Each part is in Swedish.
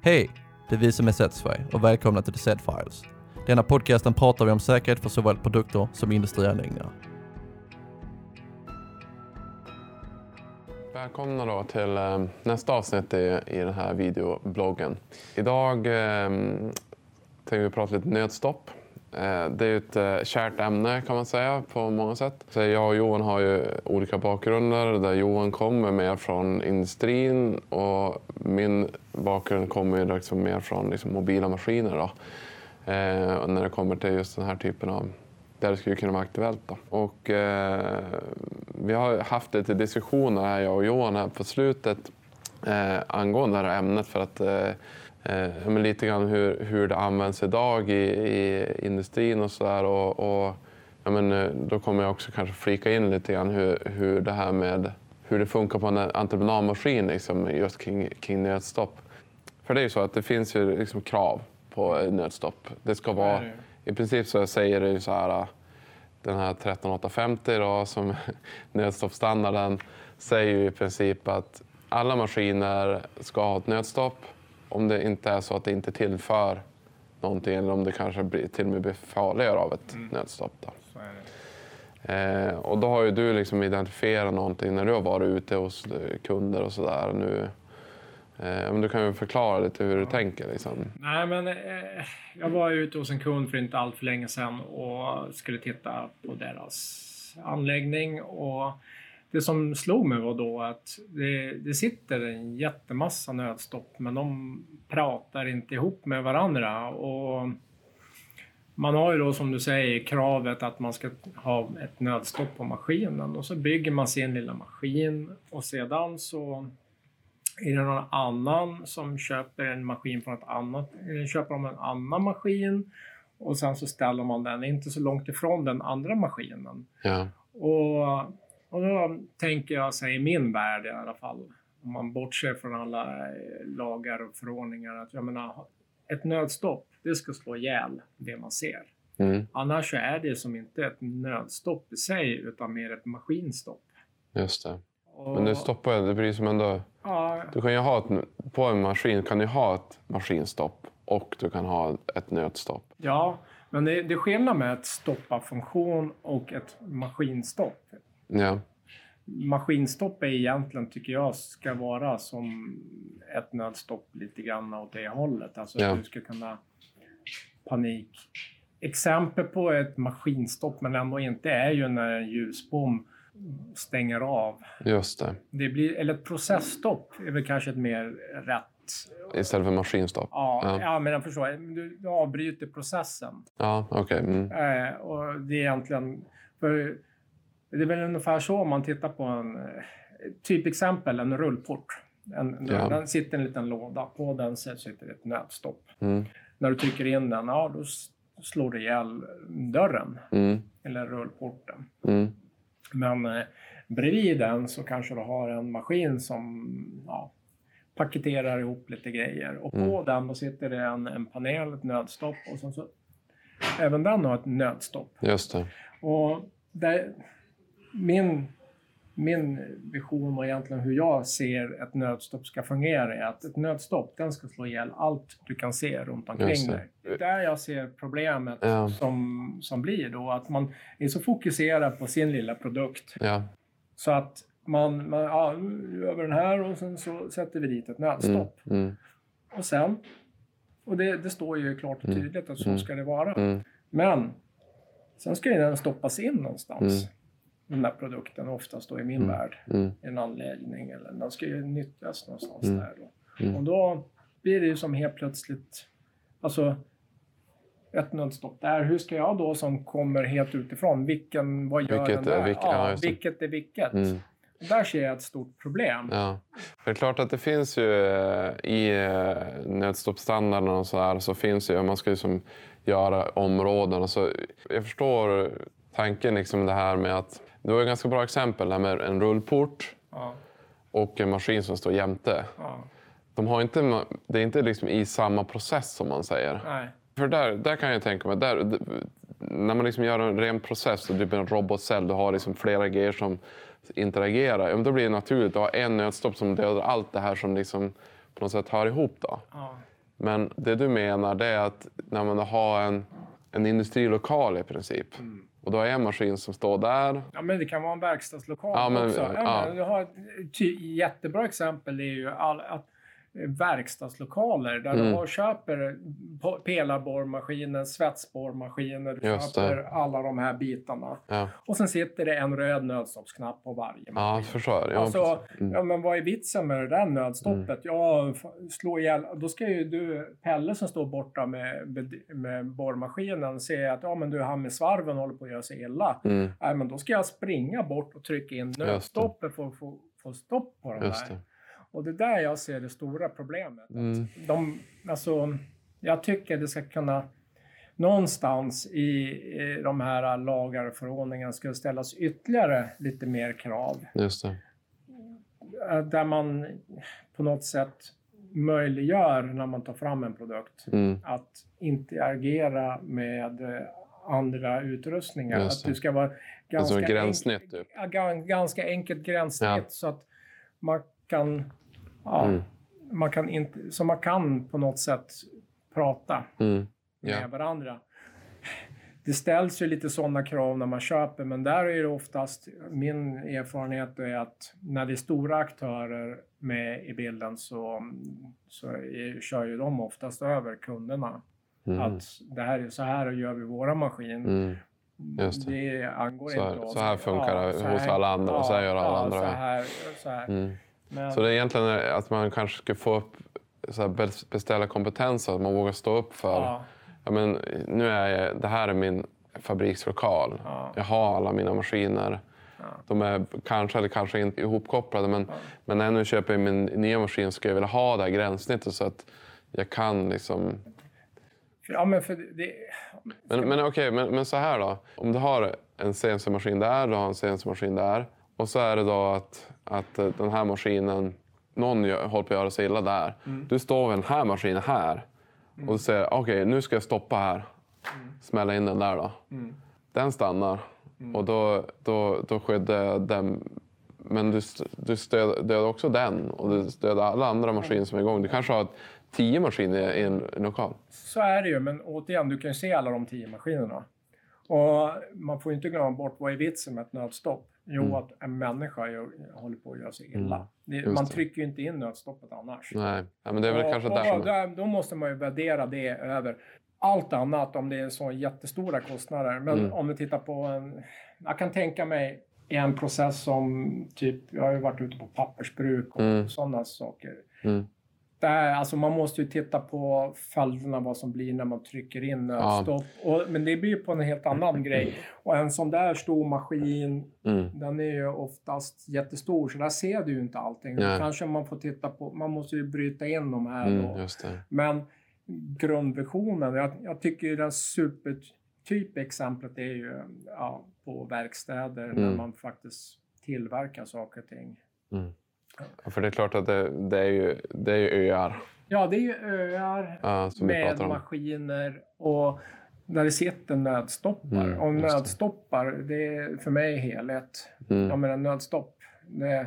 Hej! Det är vi som är Setsfy och välkomna till The Set Files. Denna podcasten pratar vi om säkerhet för såväl produkter som industrianläggningar. Välkomna då till eh, nästa avsnitt i, i den här videobloggen. Idag eh, tänkte vi prata lite nödstopp. Eh, det är ett eh, kärt ämne kan man säga på många sätt. Så jag och Johan har ju olika bakgrunder där Johan kommer mer från industrin och min bakgrund kommer ju liksom mer från liksom mobila maskiner. Då. Eh, när det kommer till just den här typen av där det skulle kunna vara aktuellt. Då. Och, eh, vi har haft lite diskussioner här, jag och Johan här på slutet eh, angående det här ämnet för att eh, eh, lite grann hur, hur det används idag i, i industrin och sådär. Och, och, ja, men, eh, då kommer jag också kanske flika in lite grann hur, hur det här med hur det funkar på en entreprenadmaskin liksom, just kring, kring nödstopp. För det är ju så att det finns ju liksom krav på nödstopp. Det ska vara, I princip så säger det ju så här den här 13850 då, som nödstoppsstandarden säger ju i princip att alla maskiner ska ha ett nödstopp om det inte är så att det inte tillför någonting eller om det kanske blir, till och med blir farligare av ett mm. nödstopp. Då. Eh, och då har ju du liksom identifierat någonting när du har varit ute hos kunder och sådär nu. Eh, men du kan ju förklara lite hur du tänker. Liksom. Nej, men, eh, jag var ute hos en kund för inte allt för länge sedan och skulle titta på deras anläggning. Och det som slog mig var då att det, det sitter en jättemassa nödstopp men de pratar inte ihop med varandra. Och man har ju då som du säger kravet att man ska ha ett nödstopp på maskinen och så bygger man sin lilla maskin och sedan så är det någon annan som köper en maskin från ett annat, köper de en annan maskin och sen så ställer man den inte så långt ifrån den andra maskinen. Ja. Och, och då tänker jag, sig i min värld i alla fall, om man bortser från alla eh, lagar och förordningar, att jag menar, ett nödstopp, det ska slå ihjäl det man ser. Mm. Annars så är det som inte ett nödstopp i sig, utan mer ett maskinstopp. Just det. Men det stoppar det blir som ändå... Ja. Du kan ju ha ett, på en maskin kan du ha ett maskinstopp och du kan ha ett nödstopp. Ja, men det, det är skillnad med ett stoppa-funktion och ett maskinstopp. Ja. Maskinstopp är egentligen, tycker jag, ska vara som ett nödstopp lite grann åt det hållet. Alltså ja. att du ska kunna panik. Exempel på ett maskinstopp, men ändå inte, är ju när en ljusbom stänger av. Just det. det blir, eller ett processstopp är väl kanske ett mer rätt... Istället för maskinstopp? Ja, ja. ja men jag förstår. Du, avbryter processen. Ja, okej. Okay. Mm. Eh, och det är egentligen... För det är väl ungefär så om man tittar på en... Eh, typexempel, en rullport. En, ja. Den sitter en liten låda. På den sitter ett nödstopp. Mm. När du trycker in den, ja då slår det ihjäl dörren. Mm. Eller rullporten. Mm. Men eh, bredvid den så kanske du har en maskin som ja, paketerar ihop lite grejer. Och på mm. den då sitter det en, en panel, ett nödstopp och så, så även den har ett nödstopp. Just det. Och där, min, min vision och egentligen hur jag ser ett nödstopp ska fungera är att ett nödstopp, den ska slå ihjäl allt du kan se runt omkring dig. Det är där jag ser problemet ja. som, som blir då, att man är så fokuserad på sin lilla produkt. Ja. Så att man, man ja, vi den här och sen så sätter vi dit ett nödstopp. Mm. Mm. Och sen, och det, det står ju klart och mm. tydligt att så mm. ska det vara. Mm. Men sen ska den stoppas in någonstans den där produkten oftast då i min mm. värld. Mm. En anläggning eller den ska ju nyttjas någonstans mm. där då. Mm. Och då blir det ju som helt plötsligt, alltså ett nödstopp där. Hur ska jag då som kommer helt utifrån, vilken, vad gör vilket den där? Är vilket, ja, vilket är vilket? Mm. Där ser jag ett stort problem. Ja. Det är klart att det finns ju eh, i eh, nödstoppsstandarden och så här så finns ju, man ska ju som göra områden. Alltså, jag förstår tanken liksom det här med att det var ett ganska bra exempel där med en rullport ja. och en maskin som står jämte. Ja. De har inte, det är inte liksom i samma process som man säger. Nej. För där, där kan jag tänka mig, där, när man liksom gör en ren process, typ en robotcell, du har liksom flera grejer som interagerar. Då blir det naturligt att ha en nödstopp som dödar allt det här som liksom på något sätt hör ihop. Då. Ja. Men det du menar det är att när man har en, en industrilokal i princip och då är en maskin som står där. Ja, men det kan vara en verkstadslokal Ja, men- också. Ja, ja. Men, du har ett jättebra exempel är ju all, att verkstadslokaler där Mm. du har, köper pelarborrmaskiner, svetsborrmaskiner, du Just det. köper alla de här bitarna. Ja, Och sen sitter det en röd nödstoppsknapp på varje ja maskin. jag förstår. Ja, Alltså, mm. ja, men vad är vitsen med det där nödstoppet? Ja, f- slå ihjäl... Då ska ju du, Pelle som står borta med, med, borrmaskinen, se att ja, men du, han med svarven håller på att göra sig illa. Mm, Nej, men då ska jag springa bort och trycka in nödstoppet för att få, få stopp på den just där. det. Och det är där jag ser det stora problemet. Mm. De, alltså, jag tycker det ska kunna någonstans i, de här lagar och förordningarna ska ställas ytterligare lite mer krav. Just det. Eh, Där man på något sätt möjliggör när man tar fram en produkt Mm, att interagera med andra utrustningar. Just Att det. det ska vara Alltså ganska, en gränssnitt, typ. gan- ganska enkelt gränssnitt Ja. så att man kan, ja, Mm. man kan inte, så man kan på något sätt prata mm, med ja. varandra. Det ställs ju lite sådana krav när man köper, men där är det oftast, min erfarenhet är att när det är stora aktörer med i bilden så, så är, kör ju de oftast över kunderna. Mm, Att det här är så här gör vi våra maskin. mm. just det. det angår Så här- inte oss. så här funkar det så hos alla andra och så här gör alla ja, andra. Så här, så här. Mm. Men, Så det är egentligen att man kanske ska få upp beställa kompetens, att man vågar stå upp för ja, ja, men, nu är jag, det här är min fabrikslokal. Ja. Jag har alla mina maskiner. Ja. De är kanske eller kanske inte ihopkopplade men, men när jag nu köper min nya maskin ska jag vilja ha det här gränssnittet så att jag kan liksom... ja, men för det, Men, men okej, men, men så här då. Om du har en CNC-maskin där, du har en CNC-maskin där och så är det då att, att eh, den här maskinen, någon gör, håller på att göra sig illa där. Du står vid den här maskinen här och du säger okej, nu ska jag stoppa här. Smälla in den där då. Den stannar och då, då, då skyddar jag den. Men du, du dödar också den och du dödar alla andra maskiner som är igång. Du kanske har tio maskiner i en lokal. Så är det ju, men återigen, du kan ju se alla de tio maskinerna. Och man får ju inte glömma bort vad är vitsen med ett nödstopp? Jo, att en människa gör, håller på att göra sig illa. Det, Mm. man det. trycker ju inte in nödstoppet annars. Nej, ja, men det är väl och, kanske och där som... där, Då måste man ju värdera det över allt annat om det är så jättestora kostnader. Men Mm. om vi tittar på en... Jag kan tänka mig en process som typ, jag har ju varit ute på pappersbruk och Mm. sådana saker. Mm. Där, alltså man måste ju titta på följderna vad som blir när man trycker in nödstopp. Och, men det blir ju på en helt annan grej. Och en sån där stor maskin, Mm. den är ju oftast jättestor så där ser du ju inte allting. Nej. kanske man får titta på, man måste ju bryta in de här Mm, då. det. Men grundvisionen, jag, jag tycker ju den supertypexemplet är ju ja, på verkstäder när Mm. man faktiskt tillverkar saker och ting. Ja, För det är klart att det, det, är, ju, det är ju öar Ja, det är ju öar ja, med maskiner och där det sitter nödstoppar. Mm, och just det. nödstoppar, det är för mig helhet. Mm. Jag menar nödstopp, det,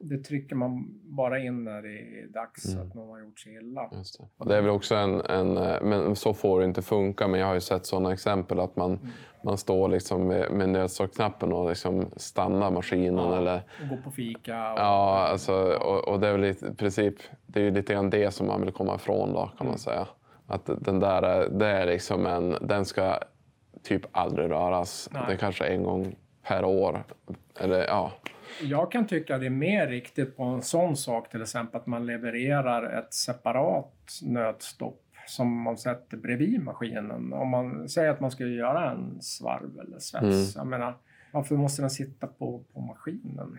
det trycker man bara in när det är dags Mm. att någon har gjort sig illa. Just det. Och det är väl också en, en... eh, Men så får det inte funka. Men jag har ju sett sådana exempel att man, man står liksom med, med nödstoppknappen och liksom stannar maskinen. Ja. Eller, Och gå på fika. Och, ja, alltså, och, och det är väl i princip det är ju lite grann det som man vill komma ifrån då, kan Mm. man säga. Att den där är- det är liksom en... Den ska typ aldrig röras. Nej. Det är kanske en gång per år. Eller ja. Jag kan tycka det är mer riktigt på en sån sak till exempel att man levererar ett separat nödstopp som man sätter bredvid maskinen. Om man säger att man ska göra en svarv eller svets. Jag menar, varför måste den sitta på, på maskinen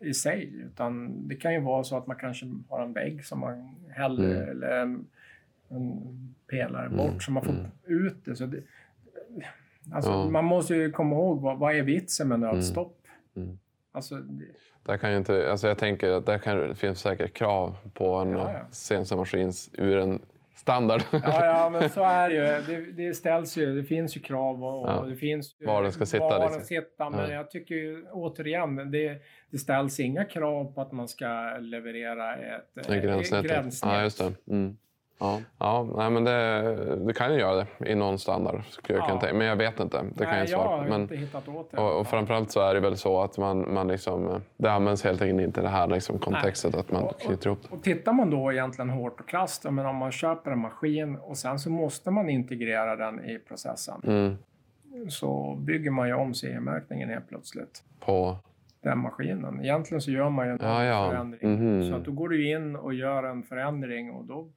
i sig? Utan det kan ju vara så att man kanske har en vägg som man häller Mm. eller en, en pelare bort så man får ut det. Så det alltså, Ja. Man måste ju komma ihåg vad, vad är vitsen med nödstopp? Mm. Alltså, det, Där kan inte, alltså jag tänker att där kan, finns säkert krav på en Ja, ja. CNC-maskin ur en standard. Ja, ja, men så är det ju. Det, det ställs ju. Det finns ju krav och, Ja. och det finns ju Var den ska sitta, Var liksom. sitta. Men Ja. jag tycker ju återigen, det, det ställs inga krav på att man ska leverera ett I eh, gränsnätet. gränssnitt. Ja, just det. Mm. Ja, ja nej, men det, det kan ju göra det i någon standard. Skulle jag Ja. kunna tänka. Men jag vet inte. Det kan Nej, jag jag svara har på. Men, inte hittat åt det. och, och framförallt så är det väl så att man, man liksom, det används helt enkelt inte i det här liksom kontextet att man Och- knyter ihop det. Och tittar man då egentligen hårt och krasst, men om man köper en maskin och sen så måste man integrera den i processen. Mm. Så bygger man ju om CE-märkningen helt plötsligt. På, Den maskinen. Egentligen så gör man ju en Ja, ja. förändring. Mhm. Så att då går du in och gör en förändring och då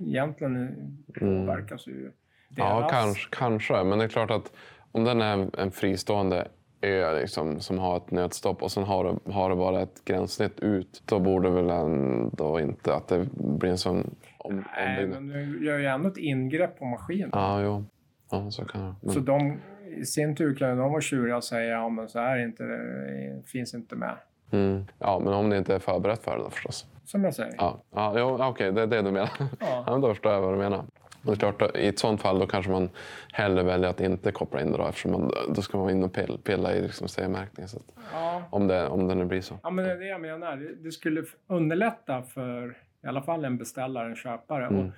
egentligen påverkas ju deras... Mm. ja, kanske, kanske. Men det är klart att om den är en, en fristående ö liksom, som har ett nödstopp och sen har det, har det bara ett gränssnitt ut, då borde väl ändå inte att det blir en sån om, Nej, ombyggnad. men du gör ju ändå ett ingrepp på maskinen. Ja, jo. Ja, så kan det men, Så de i sin tur kan de vara tjuriga och säga ja men så här är inte, det finns inte med. Mm. Ja, men om det inte är förberett för det då förstås. Som jag säger. Ja, ja jo, okej, det är det du menar. Ja. Ja, men då förstår jag vad du menar. Och det är klart, I ett sånt fall då kanske man hellre väljer att inte koppla in det då, eftersom man, då ska man vara inne och pilla, pilla i liksom CE-märkningen. Så att, Ja. om, det, om det nu blir så. ja, men det är det jag menar. Det, skulle underlätta för i alla fall en beställare, en köpare. Mm. Och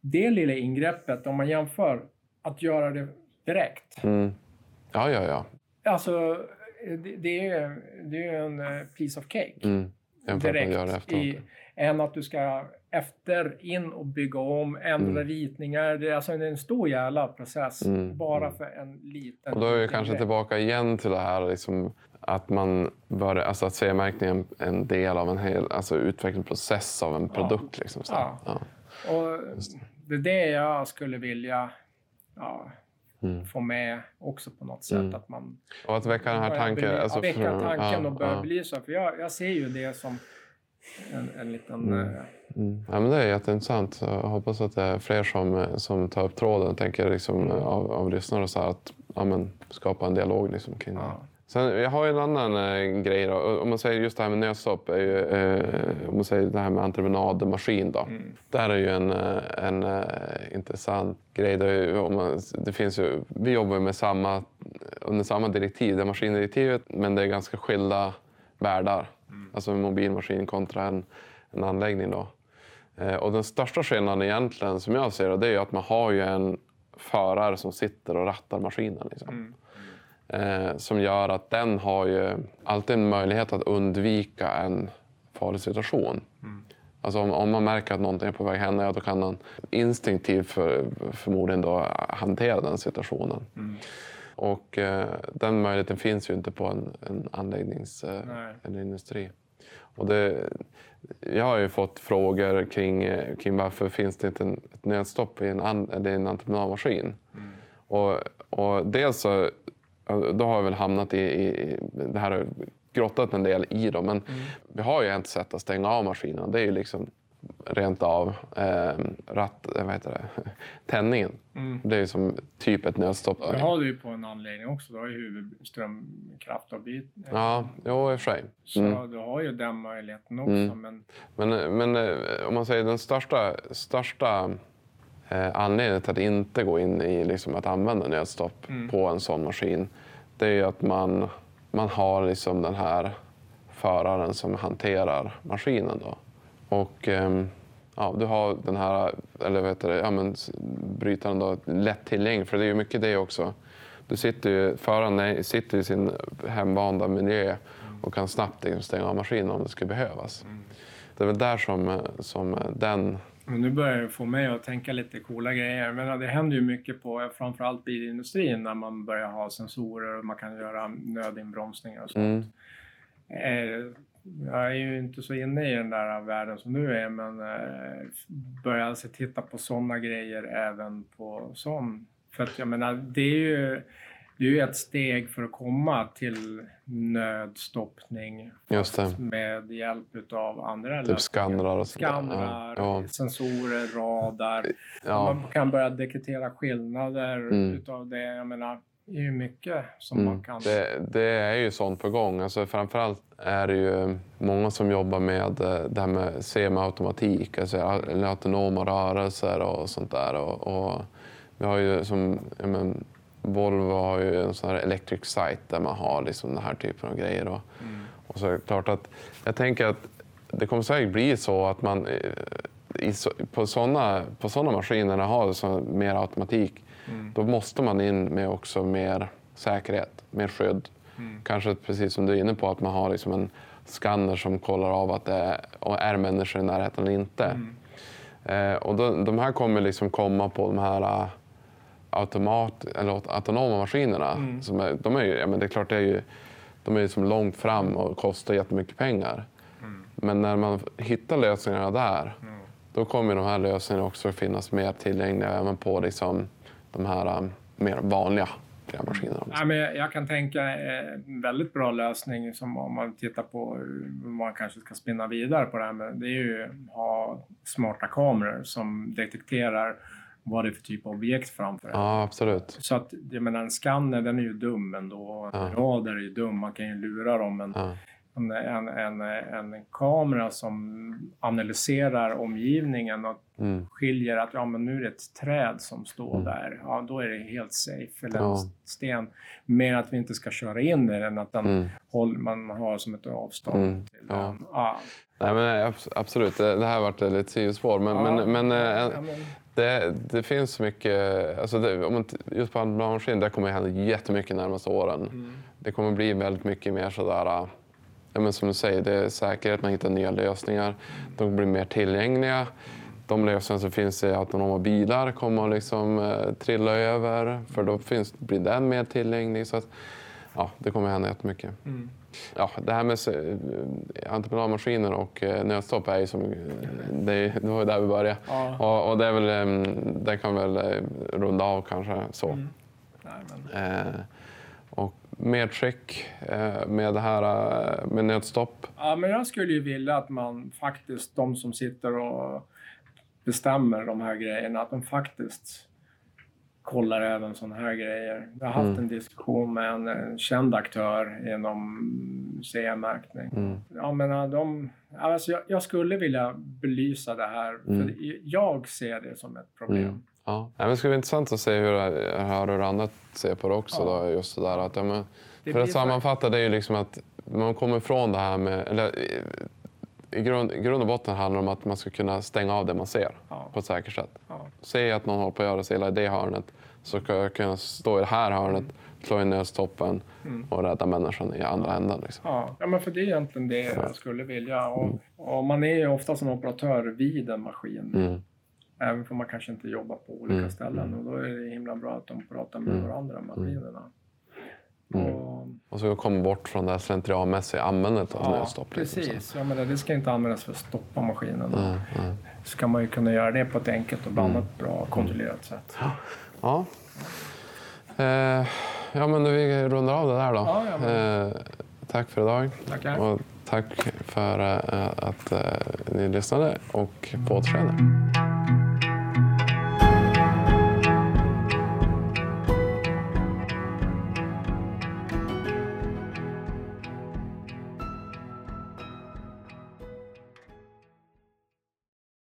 det lilla ingreppet, om man jämför att göra det direkt. Mm. Ja, ja, ja. Alltså, det, det är det är en eh, piece of cake. Mm. Direkt i, än att du ska efter in och bygga om, ändra ritningar. Det är, alltså, en stor jävla process Mm, bara mm. för en liten... Och då är vi kanske grej. tillbaka igen till det här liksom, att man bör, alltså att CE-märkningen är en del av en hel alltså utvecklingsprocess av en produkt. Liksom, så. Ja. Ja. Och det är det jag skulle vilja ja, Mm. få med också på något sätt. Mm. Att man Och att väcka den här tanken. Alltså, väcka för- tanken ja, och börja ja. belysa. För jag, jag ser ju det som en, en liten... Mm. eh, Mm. Ja, men det är jätteintressant. Jag hoppas att det är fler som, som tar upp tråden och tänker liksom, av, av lyssnare så här att ja, men, skapa en dialog liksom, kring det. Ja. Sen, jag har en annan eh, grej. Då. Om man säger just det här med nödstopp. Är ju, eh, om man säger det här med entreprenadmaskin. Då. Mm. Där är ju en, eh, en eh, intressant grej. Där, man, det finns ju, vi jobbar med samma, under samma direktiv, det är maskindirektivet, men det är ganska skilda världar. Alltså en mobilmaskin kontra en, en anläggning. Då. Och den största skillnaden egentligen som jag ser det, det är ju att man har ju en förare som sitter och rattar maskinen. Liksom. Eh, som gör att den har ju alltid en möjlighet att undvika en farlig situation. Alltså om, om man märker att någonting är på väg hända, ja, då kan man instinktivt för, förmodligen då hantera den situationen. Och eh, den möjligheten finns ju inte på en, en anläggnings eh, eller industri. Och det, jag har ju fått frågor kring, eh, kring varför finns det inte en, ett nödstopp i en, an, en entreprenadmaskin. Och, och dels så då har jag väl hamnat i, i det här har grottat en del i då, men vi har ju ett sätt att stänga av maskinen. Det är ju liksom rent av eh, ratt, eh, vad heter det? tändningen. Mm. Det är ju som typ ett nödstopp. Det har du ju på en anläggning också. Du har ju huvudströmkraftavbytning. Ja, jo, i och för sig. Så Mm. du har ju den möjligheten också. Mm. Men Men, men eh, om man säger den största, största eh, anledningen till att inte gå in i liksom, att använda nödstopp Mm. på en sån maskin, det är ju att man, man har liksom den här föraren som hanterar maskinen. Då. Och ehm, ja, du har den här, eller heter det, ja, men, brytaren då, lätt tillgänglig, för det är ju mycket det också. Du sitter ju, föraren sitter i sin hemvanda miljö och kan snabbt liksom stänga av maskinen om det skulle behövas. Det är väl där som, eh, som eh, den... Men nu börjar det få mig att tänka lite coola grejer. Men det händer ju mycket på framförallt bilindustrin när man börjar ha sensorer och man kan göra nödinbromsningar och sånt. Mm, Eh, Jag är ju inte så inne i den där världen som du är men eh, börjar alltså titta på sådana grejer även på sån. För att jag menar det är ju, det är ju ett steg för att komma till nödstoppning just det. med hjälp av andra Typ skannrar och. Skannrar, Ja, sensorer, radar. ja, Man kan börja dekretera skillnader Mm. utav det. Jag menar, Det är ju mycket som Mm. man kan... Det, det är ju sånt på gång. Alltså framförallt är det ju många som jobbar med eh, det här med semiautomatik, alltså autonoma rörelser och sånt där. Och, och vi har ju som, ja, men, Volvo har ju en sån här electric site där man har liksom den här typen av grejer. Och, och så är klart att jag tänker att det kommer säkert bli så att man eh, i, på sådana på såna maskiner har så mer automatik, då måste man in med också mer säkerhet, mer skydd. Kanske precis som du är inne på, att man har liksom en skanner som kollar av att det är, är människor i närheten eller inte. Eh, och då, de här kommer liksom komma på de här automat, eller autonoma maskinerna. Som är, de är ju, ja, men det är klart, det är ju, de är ju som långt fram och kostar jättemycket pengar. Men när man hittar lösningarna där, då kommer de här lösningarna också finnas mer tillgängliga även på liksom, de här eh, mer vanliga grävmaskinerna. Ja, men jag jag kan tänka eh, en väldigt bra lösning som om man tittar på hur man kanske ska spinna vidare på det här med. Det är ju att ha smarta kameror som detekterar vad det är för typ av objekt framför en. Ja, absolut. Så att, jag menar, en skanner den är ju dum ändå. Ja. En radar är ju dum, man kan ju lura dem. Men Ja. En, en, en, en kamera som analyserar omgivningen och Mm. skiljer att ja, men nu är det ett träd som står där. Ja, då är det helt safe. Eller Ja. en sten. Mer att vi inte ska köra in i den, att den Mm. håll, man har som ett avstånd. Mm. Till Ja. den. Ja. Nej, men abs- absolut, det, det här varit ett lite sidospår. Men, Ja. men, men, eh, Ja, men- det, det finns mycket... Alltså det, om man, just på maskin, där kommer det hända jättemycket de närmaste åren. Mm. Det kommer bli väldigt mycket mer sådär... Ja, men som du säger, det är säkerhet, man hittar nya lösningar. De blir mer tillgängliga. De lösningar som finns i autonoma bilar kommer att liksom, eh, trilla över, för då finns, blir den mer tillgänglig. Så att, ja, det kommer hända jättemycket. Mm. Ja, det här med eh, entreprenadmaskiner och eh, nödstopp är ju som... Det, är- det var där vi började. Ja. Och, och det, är väl, eh, det kan väl eh, runda av kanske så. Mm. Nej, men, Eh, och medskick eh, med det här eh, med nödstopp. ja, men jag skulle ju vilja att man faktiskt, de som sitter och bestämmer de här grejerna, att de faktiskt kollar även sådana här grejer. Jag har haft Mm. en diskussion med en, en känd aktör inom CE-märkning. Mm. Jag menar, de, alltså jag, jag skulle vilja belysa det här, Mm. för jag ser det som ett problem. Mm. Ja. Ja, men det skulle vara intressant att se hur, höra hur andra ser på det också. Ja. Då, just där, att, ja, men, för att sammanfatta, det är ju liksom att man kommer ifrån det här med... Eller, i, i, grund, I grund och botten handlar det om att man ska kunna stänga av det man ser Ja. på ett säkert sätt. Ja. Se att någon håller på att göra sig illa i det hörnet så ska jag kunna stå i det här hörnet, slå in nödstoppen Mm. och rädda människan i andra änden. Liksom. Ja, ja, men för det är egentligen det jag skulle vilja. Och, och man är ju ofta som operatör vid en maskin. Mm. Även för man kanske inte jobbar på olika Mm, ställen. Och då är det himla bra att de pratar med Mm, varandra, maskinerna. Mm. Och, Och så komma bort från det här slentrianmässiga användandet av ja, nödstopp. liksom, så. precis. Jag menar, det ska inte användas för att stoppa maskinen. Mm, mm. ska man ju kunna göra det på ett enkelt och blandat, bra, kontrollerat sätt. Ja. Eh, ja, men vi rundar av det där då. Ja, ja, men- eh, tack för idag. Tackar. Och tack för eh, att eh, ni lyssnade och på återseende.